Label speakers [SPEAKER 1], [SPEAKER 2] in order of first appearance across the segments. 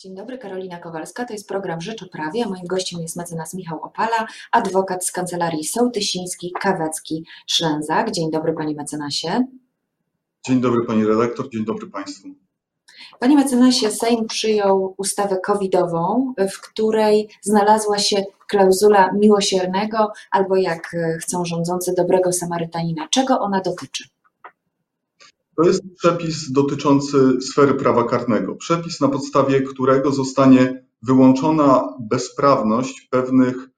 [SPEAKER 1] Dzień dobry, Karolina Kowalska. To jest program Rzecz o Prawie, moim gościem jest mecenas Michał Opala, adwokat z kancelarii Sołtysiński, Kawecki, Szlęzak. Dzień dobry, panie mecenasie.
[SPEAKER 2] Dzień dobry, pani redaktor, dzień dobry państwu.
[SPEAKER 1] Panie mecenasie, Sejm przyjął ustawę covidową, w której znalazła się klauzula miłosiernego, albo jak chcą rządzący, dobrego Samarytanina. Czego ona dotyczy?
[SPEAKER 2] To jest przepis dotyczący sfery prawa karnego. Przepis, na podstawie którego zostanie wyłączona bezprawność pewnych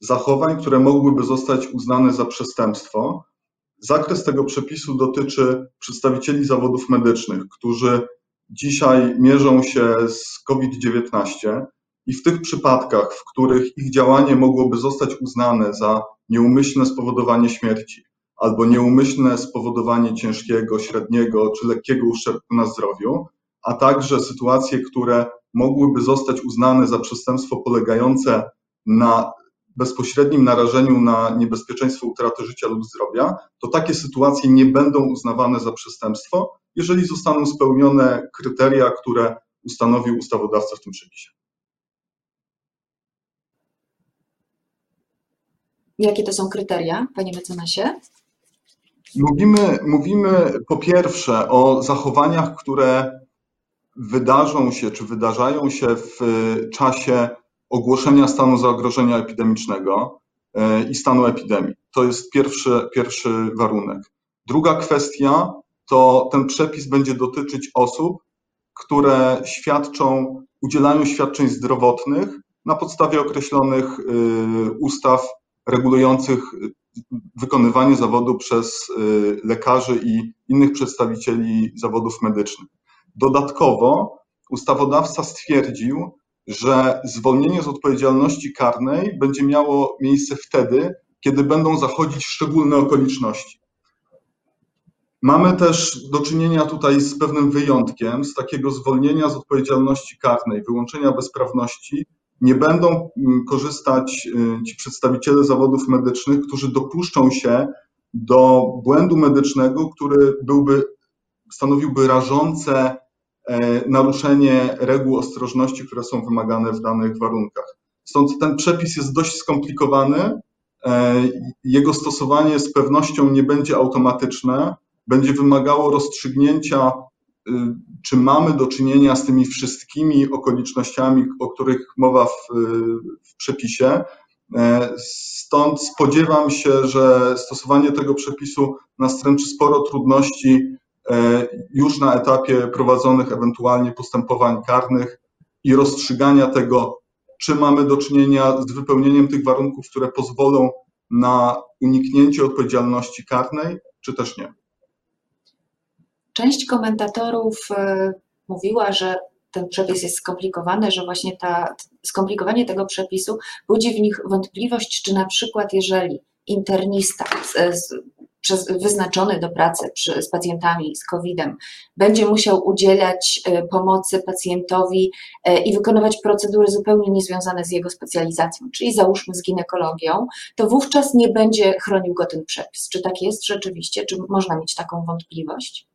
[SPEAKER 2] zachowań, które mogłyby zostać uznane za przestępstwo. Zakres tego przepisu dotyczy przedstawicieli zawodów medycznych, którzy dzisiaj mierzą się z COVID-19 i w tych przypadkach, w których ich działanie mogłoby zostać uznane za nieumyślne spowodowanie śmierci albo nieumyślne spowodowanie ciężkiego, średniego czy lekkiego uszczerbku na zdrowiu, a także sytuacje, które mogłyby zostać uznane za przestępstwo polegające na bezpośrednim narażeniu na niebezpieczeństwo utraty życia lub zdrowia, to takie sytuacje nie będą uznawane za przestępstwo, jeżeli zostaną spełnione kryteria, które ustanowił ustawodawca w tym przepisie.
[SPEAKER 1] Jakie to są kryteria, panie mecenasie?
[SPEAKER 2] Mówimy, mówimy po pierwsze o zachowaniach, które wydarzą się czy wydarzają się w czasie ogłoszenia stanu zagrożenia epidemicznego e, i stanu epidemii. To jest pierwszy, pierwszy warunek. Druga kwestia to ten przepis będzie dotyczyć osób, które świadczą, udzielają świadczeń zdrowotnych na podstawie określonych e, ustaw regulujących wykonywanie zawodu przez y, lekarzy i innych przedstawicieli zawodów medycznych. Dodatkowo ustawodawca stwierdził, że zwolnienie z odpowiedzialności karnej będzie miało miejsce wtedy, kiedy będą zachodzić szczególne okoliczności. Mamy też do czynienia tutaj z pewnym wyjątkiem, z takiego zwolnienia z odpowiedzialności karnej, wyłączenia bezprawności, nie będą mm, korzystać y, ci przedstawiciele zawodów medycznych, którzy dopuszczą się do błędu medycznego, który byłby, stanowiłby rażące e, naruszenie reguł ostrożności, które są wymagane w danych warunkach. Stąd ten przepis jest dość skomplikowany. E, jego stosowanie z pewnością nie będzie automatyczne, będzie wymagało rozstrzygnięcia czy mamy do czynienia z tymi wszystkimi okolicznościami, o których mowa w, w przepisie. E, stąd spodziewam się, że stosowanie tego przepisu nastręczy sporo trudności e, już na etapie prowadzonych ewentualnie postępowań karnych i rozstrzygania tego, czy mamy do czynienia z wypełnieniem tych warunków, które pozwolą na uniknięcie odpowiedzialności karnej, czy też nie.
[SPEAKER 1] Część komentatorów e, mówiła, że ten przepis jest skomplikowany, że właśnie ta, skomplikowanie tego przepisu budzi w nich wątpliwość, czy na przykład jeżeli internista z, z, przez, wyznaczony do pracy przy, z pacjentami z COVID-em będzie musiał udzielać e, pomocy pacjentowi e, i wykonywać procedury zupełnie niezwiązane z jego specjalizacją, czyli załóżmy z ginekologią, to wówczas nie będzie chronił go ten przepis. Czy tak jest rzeczywiście? Czy można mieć taką wątpliwość?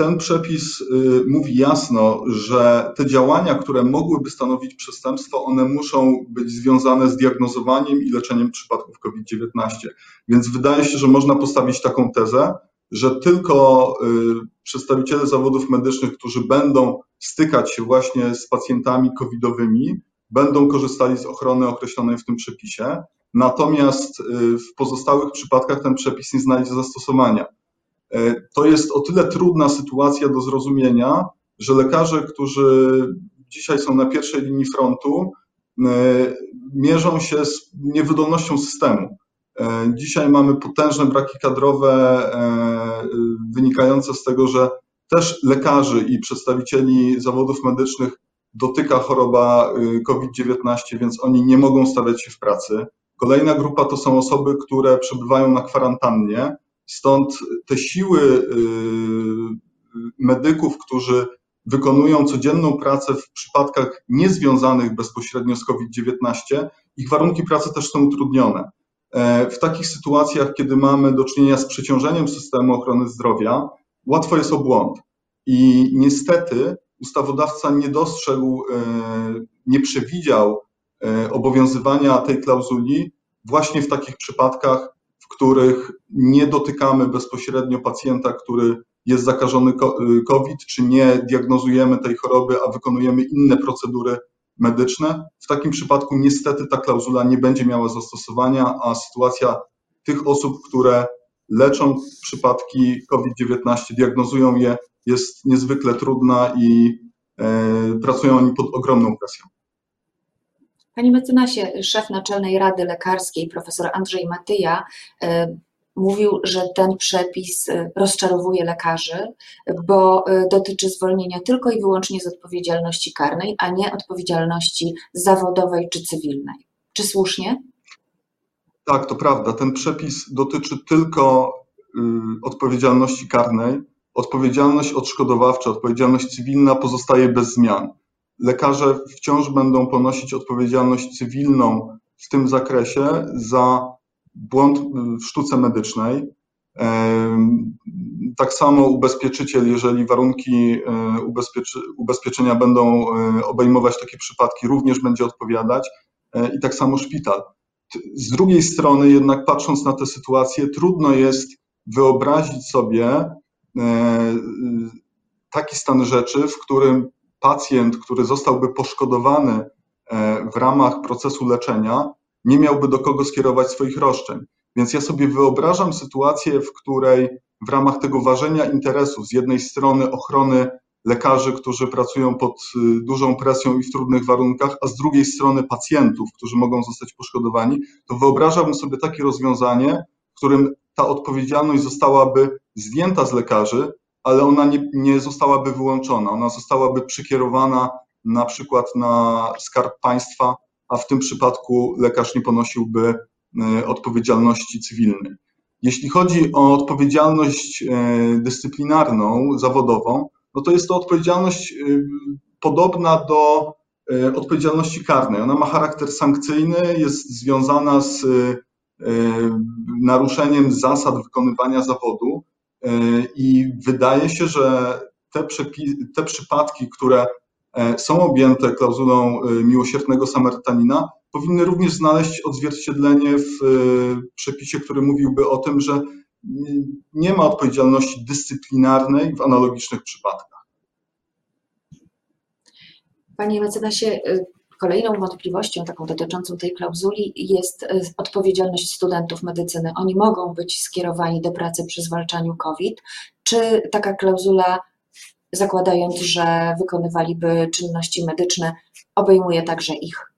[SPEAKER 2] Ten przepis y, mówi jasno, że te działania, które mogłyby stanowić przestępstwo, one muszą być związane z diagnozowaniem i leczeniem przypadków COVID-19. Więc wydaje się, że można postawić taką tezę, że tylko y, przedstawiciele zawodów medycznych, którzy będą stykać się właśnie z pacjentami covidowymi, będą korzystali z ochrony określonej w tym przepisie. Natomiast y, w pozostałych przypadkach ten przepis nie znajdzie zastosowania. E, to jest o tyle trudna sytuacja do zrozumienia, że lekarze, którzy dzisiaj są na pierwszej linii frontu, e, mierzą się z niewydolnością systemu. E, dzisiaj mamy potężne braki kadrowe wynikające z tego, że też lekarzy i przedstawicieli zawodów medycznych dotyka choroba COVID-19, więc oni nie mogą stawiać się w pracy. Kolejna grupa to są osoby, które przebywają na kwarantannie, Stąd te siły y, medyków, którzy wykonują codzienną pracę w przypadkach niezwiązanych bezpośrednio z COVID-19, ich warunki pracy też są utrudnione. E, w takich sytuacjach, kiedy mamy do czynienia z przeciążeniem systemu ochrony zdrowia, łatwo jest o błąd. I niestety ustawodawca nie dostrzegł, nie przewidział obowiązywania tej klauzuli właśnie w takich przypadkach, w których nie dotykamy bezpośrednio pacjenta, który jest zakażony COVID, czy nie diagnozujemy tej choroby, a wykonujemy inne procedury medyczne. W takim przypadku niestety ta klauzula nie będzie miała zastosowania, a sytuacja tych osób, które leczą przypadki COVID-19, diagnozują je, jest niezwykle trudna i e, pracują oni pod ogromną presją.
[SPEAKER 1] Panie mecenasie, szef Naczelnej Rady Lekarskiej, profesor Andrzej Matyja, e, mówił, że ten przepis e, rozczarowuje lekarzy, bo dotyczy zwolnienia tylko i wyłącznie z odpowiedzialności karnej, a nie odpowiedzialności zawodowej czy cywilnej. Czy słusznie?
[SPEAKER 2] Tak, to prawda. Ten przepis dotyczy tylko y, odpowiedzialności karnej. Odpowiedzialność odszkodowawcza, odpowiedzialność cywilna pozostaje bez zmian. Lekarze wciąż będą ponosić odpowiedzialność cywilną w tym zakresie za błąd w sztuce medycznej. Tak samo ubezpieczyciel, jeżeli warunki y, ubezpieczenia będą y, obejmować takie przypadki, również będzie odpowiadać. I tak samo szpital. Z drugiej strony, jednak patrząc na tę sytuację, trudno jest wyobrazić sobie e, taki stan rzeczy, w którym pacjent, który zostałby poszkodowany e, w ramach procesu leczenia, nie miałby do kogo skierować swoich roszczeń. Więc ja sobie wyobrażam sytuację, w której w ramach tego ważenia interesów, z jednej strony ochrony lekarzy, którzy pracują pod y, dużą presją i w trudnych warunkach, a z drugiej strony pacjentów, którzy mogą zostać poszkodowani, to wyobrażałbym sobie takie rozwiązanie, w którym ta odpowiedzialność zostałaby zdjęta z lekarzy, ale ona nie, nie zostałaby wyłączona. Ona zostałaby przykierowana na przykład na skarb państwa, a w tym przypadku lekarz nie ponosiłby y, odpowiedzialności cywilnej. Jeśli chodzi o odpowiedzialność y, dyscyplinarną, zawodową, no to jest to odpowiedzialność y, podobna do odpowiedzialności karnej. Ona ma charakter sankcyjny, jest związana z naruszeniem zasad wykonywania zawodu i wydaje się, że te, te przypadki, które e, są objęte klauzulą miłosiernego Samarytanina, powinny również znaleźć odzwierciedlenie w przepisie, który mówiłby o tym, że nie ma odpowiedzialności dyscyplinarnej w analogicznych przypadkach.
[SPEAKER 1] Panie mecenasie, kolejną wątpliwością taką dotyczącą tej klauzuli jest y, odpowiedzialność studentów medycyny. Oni mogą być skierowani do pracy przy zwalczaniu COVID. Czy taka klauzula, zakładając, że wykonywaliby czynności medyczne, obejmuje także ich?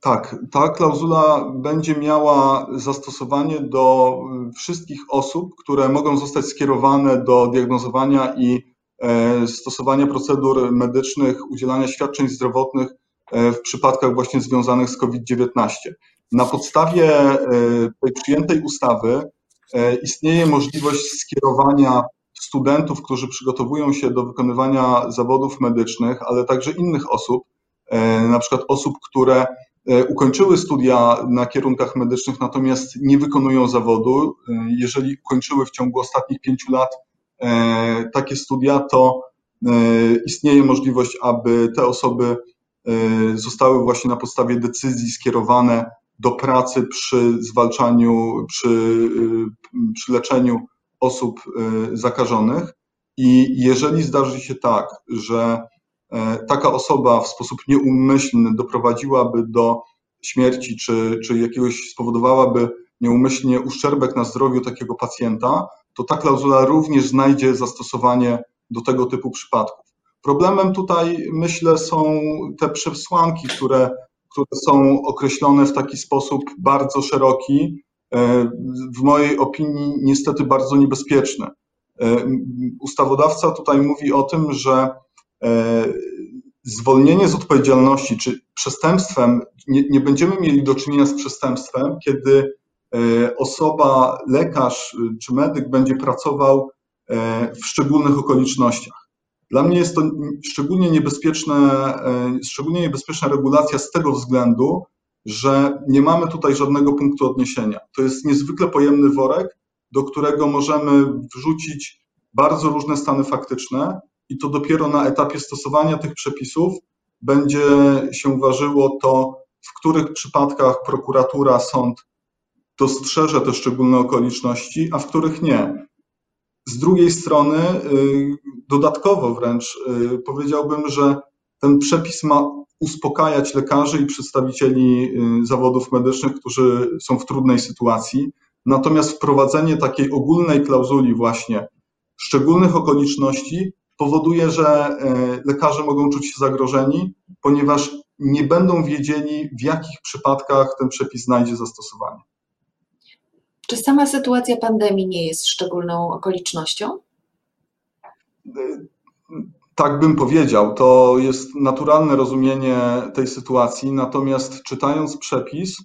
[SPEAKER 2] Tak, ta klauzula będzie miała zastosowanie do wszystkich osób, które mogą zostać skierowane do diagnozowania i e, stosowania procedur medycznych, udzielania świadczeń zdrowotnych e, w przypadkach właśnie związanych z COVID-19. Na podstawie e, tej przyjętej ustawy istnieje możliwość skierowania studentów, którzy przygotowują się do wykonywania zawodów medycznych, ale także innych osób, na przykład osób, które E, ukończyły studia na kierunkach medycznych, natomiast nie wykonują zawodu. E, jeżeli ukończyły w ciągu ostatnich pięciu lat e, takie studia, to istnieje możliwość, aby te osoby zostały właśnie na podstawie decyzji skierowane do pracy przy zwalczaniu, przy, przy leczeniu osób zakażonych. I jeżeli zdarzy się tak, że taka osoba w sposób nieumyślny doprowadziłaby do śmierci, czy, czy jakiegoś spowodowałaby nieumyślnie uszczerbek na zdrowiu takiego pacjenta, to ta klauzula również znajdzie zastosowanie do tego typu przypadków. Problemem tutaj, myślę, są te przesłanki, które, które są określone w taki sposób bardzo szeroki, e, w mojej opinii niestety bardzo niebezpieczne. E, ustawodawca tutaj mówi o tym, że E, zwolnienie z odpowiedzialności, czy przestępstwem, nie, nie będziemy mieli do czynienia z przestępstwem, kiedy osoba, lekarz czy medyk będzie pracował w szczególnych okolicznościach. Dla mnie jest to szczególnie niebezpieczne, szczególnie niebezpieczna regulacja z tego względu, że nie mamy tutaj żadnego punktu odniesienia. To jest niezwykle pojemny worek, do którego możemy wrzucić bardzo różne stany faktyczne, i to dopiero na etapie stosowania tych przepisów będzie się ważyło to, w których przypadkach prokuratura, sąd dostrzeże te szczególne okoliczności, a w których nie. Z drugiej strony, y, dodatkowo wręcz y, powiedziałbym, że ten przepis ma uspokajać lekarzy i przedstawicieli y, zawodów medycznych, którzy są w trudnej sytuacji. Natomiast wprowadzenie takiej ogólnej klauzuli właśnie szczególnych okoliczności powoduje, że lekarze mogą czuć się zagrożeni, ponieważ nie będą wiedzieli, w jakich przypadkach ten przepis znajdzie zastosowanie.
[SPEAKER 1] Czy sama sytuacja pandemii nie jest szczególną okolicznością?
[SPEAKER 2] Tak bym powiedział. To jest naturalne rozumienie tej sytuacji, natomiast czytając przepis,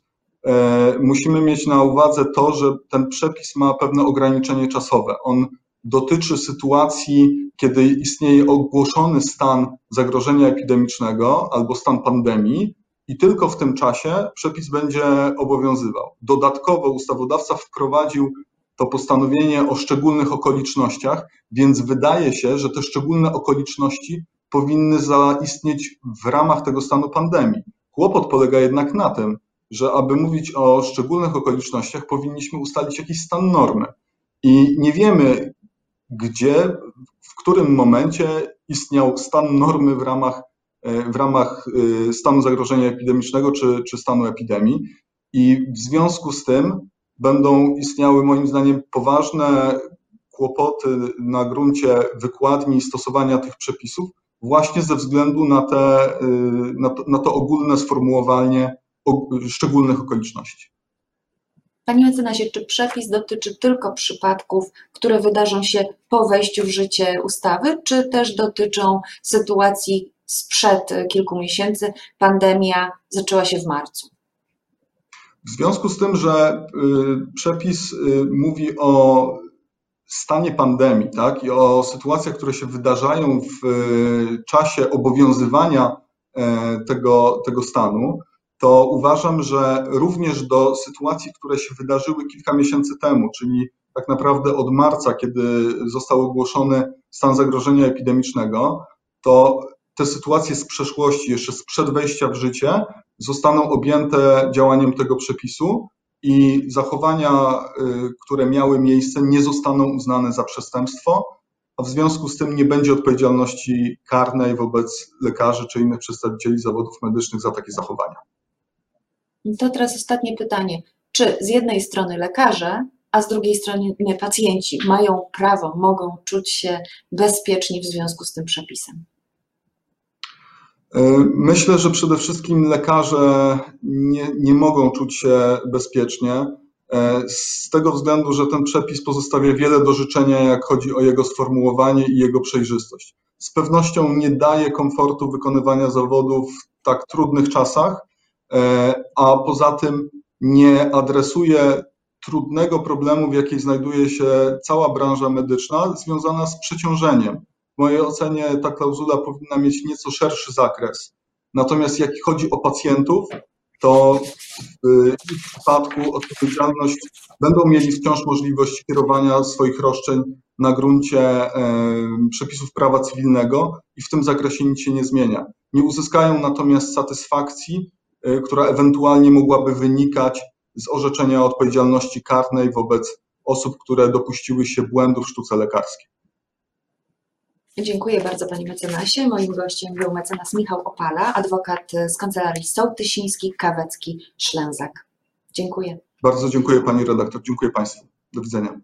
[SPEAKER 2] e, musimy mieć na uwadze to, że ten przepis ma pewne ograniczenie czasowe. On dotyczy sytuacji, kiedy istnieje ogłoszony stan zagrożenia epidemicznego albo stan pandemii, i tylko w tym czasie przepis będzie obowiązywał. Dodatkowo ustawodawca wprowadził to postanowienie o szczególnych okolicznościach, więc wydaje się, że te szczególne okoliczności powinny zaistnieć w ramach tego stanu pandemii. Kłopot polega jednak na tym, że aby mówić o szczególnych okolicznościach, powinniśmy ustalić jakiś stan normy. I nie wiemy, gdzie, w którym momencie istniał stan normy w ramach w ramach y, stanu zagrożenia epidemicznego czy, czy stanu epidemii. I w związku z tym będą istniały moim zdaniem poważne kłopoty na gruncie wykładni i stosowania tych przepisów, właśnie ze względu na, te, y, na, to, na to ogólne sformułowanie szczególnych okoliczności.
[SPEAKER 1] Panie mecenasie, czy przepis dotyczy tylko przypadków, które wydarzą się po wejściu w życie ustawy, czy też dotyczą sytuacji sprzed kilku miesięcy. Pandemia zaczęła się w marcu.
[SPEAKER 2] W związku z tym, że y, przepis y, mówi o stanie pandemii, tak, i o sytuacjach, które się wydarzają w y, czasie obowiązywania e, tego, tego stanu, to uważam, że również do sytuacji, które się wydarzyły kilka miesięcy temu, czyli tak naprawdę od marca, kiedy został ogłoszony stan zagrożenia epidemicznego, to te sytuacje z przeszłości, jeszcze sprzed wejścia w życie, zostaną objęte działaniem tego przepisu i zachowania, y, które miały miejsce, nie zostaną uznane za przestępstwo, a w związku z tym nie będzie odpowiedzialności karnej wobec lekarzy czy innych przedstawicieli zawodów medycznych za takie zachowania.
[SPEAKER 1] To teraz ostatnie pytanie. Czy z jednej strony lekarze, a z drugiej strony pacjenci mają prawo, mogą czuć się bezpieczni w związku z tym przepisem?
[SPEAKER 2] E, myślę, że przede wszystkim lekarze nie, nie mogą czuć się bezpiecznie, e, z tego względu, że ten przepis pozostawia wiele do życzenia, jak chodzi o jego sformułowanie i jego przejrzystość. Z pewnością nie daje komfortu wykonywania zawodu w tak trudnych czasach, e, a poza tym nie adresuje trudnego problemu, w jakiej znajduje się cała branża medyczna, związana z przeciążeniem w mojej ocenie ta klauzula powinna mieć nieco szerszy zakres. Natomiast jak chodzi o pacjentów, to w ich przypadku odpowiedzialność będą mieli wciąż możliwość kierowania swoich roszczeń na gruncie przepisów prawa cywilnego i w tym zakresie nic się nie zmienia. Nie uzyskają natomiast satysfakcji, e, która ewentualnie mogłaby wynikać z orzeczenia odpowiedzialności karnej wobec osób, które dopuściły się błędu w sztuce lekarskiej.
[SPEAKER 1] Dziękuję bardzo Panie mecenasie. Moim gościem był mecenas Michał Opala, adwokat z kancelarii Sołtysiński, Kawecki, Szlęzak. Dziękuję.
[SPEAKER 2] Bardzo dziękuję Pani redaktor, dziękuję Państwu. Do widzenia.